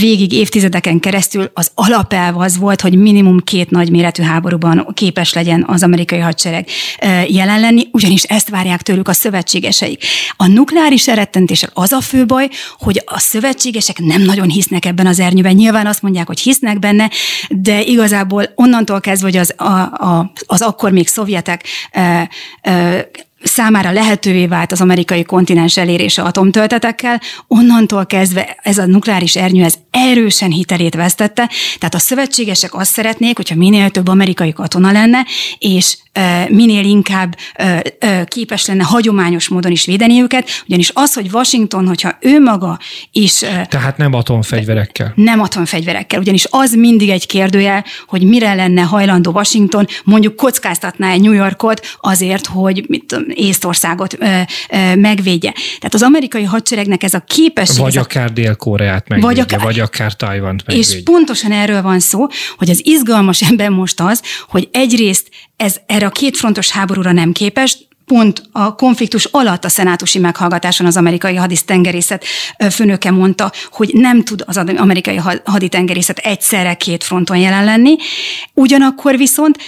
végig évtizedeken keresztül az alapelv az volt, hogy minimum két nagyméretű háborúban képes legyen az amerikai hadsereg jelen lenni, ugyanis ezt várják tőlük a szövetségeseik. A nukleáris elrettentéssel az a fő baj, hogy a szövetségesek nem nagyon hisznek ebben az ernyőben. Nyilván azt mondják, hogy hisznek benne, de igazából onnantól kezdve, hogy az, a, a, az akkor még szovjetek számára lehetővé vált az amerikai kontinens elérése atomtöltetekkel, onnantól kezdve ez a nukleáris ernyő ez erősen hitelét vesztette, tehát a szövetségesek azt szeretnék, hogyha minél több amerikai katona lenne, és minél inkább képes lenne hagyományos módon is védeni őket, ugyanis az, hogy Washington, hogyha ő maga is... Tehát nem atomfegyverekkel. Nem atomfegyverekkel, ugyanis az mindig egy kérdője, hogy mire lenne hajlandó Washington, mondjuk kockáztatná egy New Yorkot azért, hogy mit tudom, Észtországot megvédje. Tehát az amerikai hadseregnek ez a képesség... Vagy akár Dél-Koreát megvédje, vagy akár, vagy akár Tajvant megvédje. És pontosan erről van szó, hogy az izgalmas *laughs* ebben most az, hogy egyrészt ez erre a kétfrontos háborúra nem képes, pont a konfliktus alatt a szenátusi meghallgatáson az amerikai hadisztengerészet főnöke mondta, hogy nem tud az amerikai haditengerészet egyszerre két fronton jelen lenni. Ugyanakkor viszont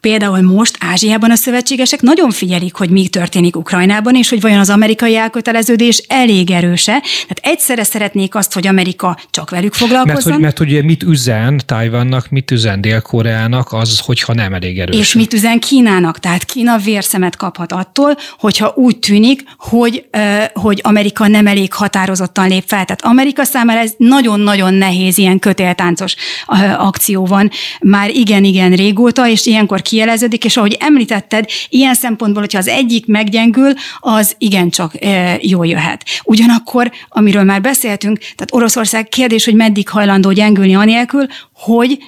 Például most Ázsiában a szövetségesek nagyon figyelik, hogy mi történik Ukrajnában, és hogy vajon az amerikai elköteleződés elég erőse. Tehát egyszerre szeretnék azt, hogy Amerika csak velük foglalkozzon. Mert hogy, mert hogy mit üzen Tajvannak, mit üzen Dél-Koreának, az, hogyha nem elég erős. És mit üzen Kínának. Tehát Kína vérszemet kaphat attól, hogyha úgy tűnik, hogy, hogy Amerika nem elég határozottan lép fel. Tehát Amerika számára ez nagyon-nagyon nehéz, ilyen kötéltáncos akció van már igen-igen régóta, és ilyenkor kieleződik, és ahogy említetted, ilyen szempontból, hogyha az egyik meggyengül, az igencsak jól jöhet. Ugyanakkor, amiről már beszéltünk, tehát Oroszország kérdés, hogy meddig hajlandó gyengülni anélkül, hogy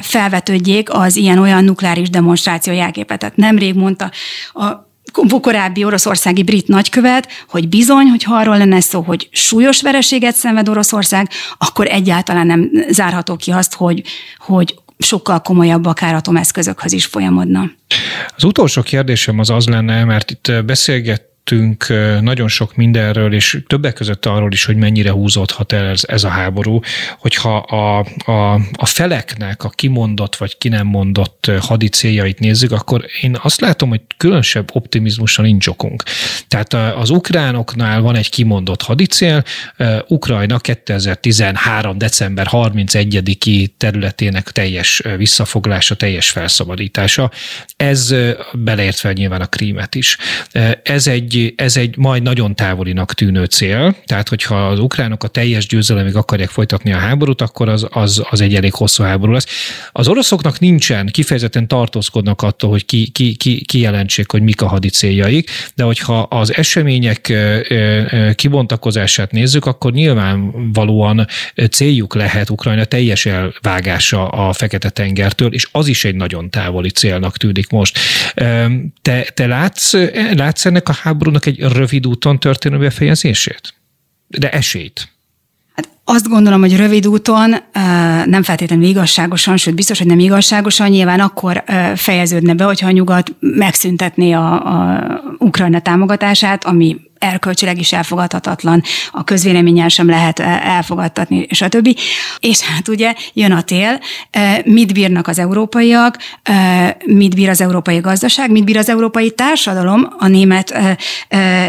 felvetődjék az ilyen-olyan nukleáris demonstráció jelképet. Tehát nemrég mondta a korábbi oroszországi brit nagykövet, hogy bizony, hogy arról lenne szó, hogy súlyos vereséget szenved Oroszország, akkor egyáltalán nem zárható ki azt, hogy, hogy sokkal komolyabb akár atomeszközökhöz is folyamodna. Az utolsó kérdésem az az lenne, mert itt beszélget beszélgettünk nagyon sok mindenről, és többek között arról is, hogy mennyire húzódhat el ez, ez a háború, hogyha a, a, a feleknek a kimondott vagy ki nem mondott hadi céljait nézzük, akkor én azt látom, hogy különösebb optimizmusra nincs okunk. Tehát az ukránoknál van egy kimondott hadicél, Ukrajna 2013. december 31-i területének teljes visszafoglása, teljes felszabadítása. Ez beleértve nyilván a krímet is. Ez egy ez egy majd nagyon távolinak tűnő cél, tehát hogyha az ukránok a teljes győzelemig akarják folytatni a háborút, akkor az, az, az egy elég hosszú háború lesz. Az oroszoknak nincsen, kifejezetten tartózkodnak attól, hogy ki, ki, ki, kijelentsék, hogy mik a hadi céljaik, de hogyha az események kibontakozását nézzük, akkor nyilvánvalóan céljuk lehet Ukrajna teljes elvágása a Fekete-tengertől, és az is egy nagyon távoli célnak tűnik most. Te, te látsz, látsz ennek a háború háborúnak egy rövid úton történő befejezését? De esélyt. Hát azt gondolom, hogy rövid úton nem feltétlenül igazságosan, sőt biztos, hogy nem igazságosan, nyilván akkor fejeződne be, hogyha a nyugat megszüntetné a, a Ukrajna támogatását, ami erkölcsileg is elfogadhatatlan, a közvéleménnyel sem lehet elfogadtatni, és a többi. És hát ugye jön a tél, mit bírnak az európaiak, mit bír az európai gazdaság, mit bír az európai társadalom, a német,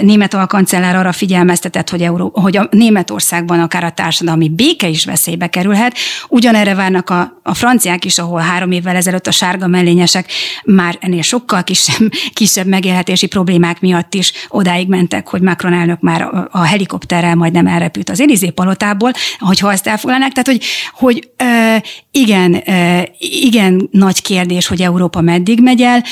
német alkancellár arra figyelmeztetett, hogy, Euró, hogy a Németországban akár a társadalmi béke is veszélybe kerülhet. Ugyanerre várnak a, a franciák is, ahol három évvel ezelőtt a sárga mellényesek már ennél sokkal kisebb, kisebb megélhetési problémák miatt is odáig mentek, Macron elnök már a, helikopterrel majdnem elrepült az Élizé palotából, hogyha ezt elfoglalnák. Tehát, hogy, hogy igen, igen nagy kérdés, hogy Európa meddig megy el.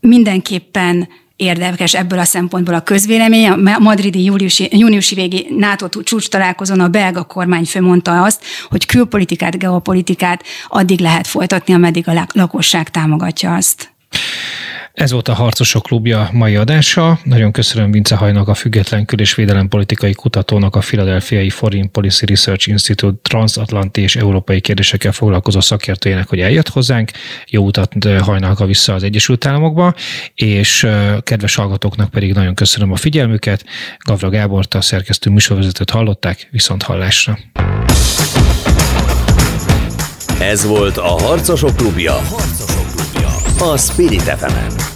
Mindenképpen érdekes ebből a szempontból a közvélemény. A madridi júliusi, júniusi végi NATO csúcs találkozón a belga kormányfő mondta azt, hogy külpolitikát, geopolitikát addig lehet folytatni, ameddig a lakosság támogatja azt. Ez volt a Harcosok Klubja mai adása. Nagyon köszönöm Vince Hajnak, a Független Kül- és Védelempolitikai Kutatónak, a Philadelphiai Foreign Policy Research Institute transatlanti és európai kérdésekkel foglalkozó szakértőjének, hogy eljött hozzánk. Jó utat hajnak a vissza az Egyesült Államokba, és kedves hallgatóknak pedig nagyon köszönöm a figyelmüket. Gavra Gábort, a szerkesztő műsorvezetőt hallották, viszont hallásra. Ez volt a Harcosok Klubja. Harcosok. A Spirit fm -en.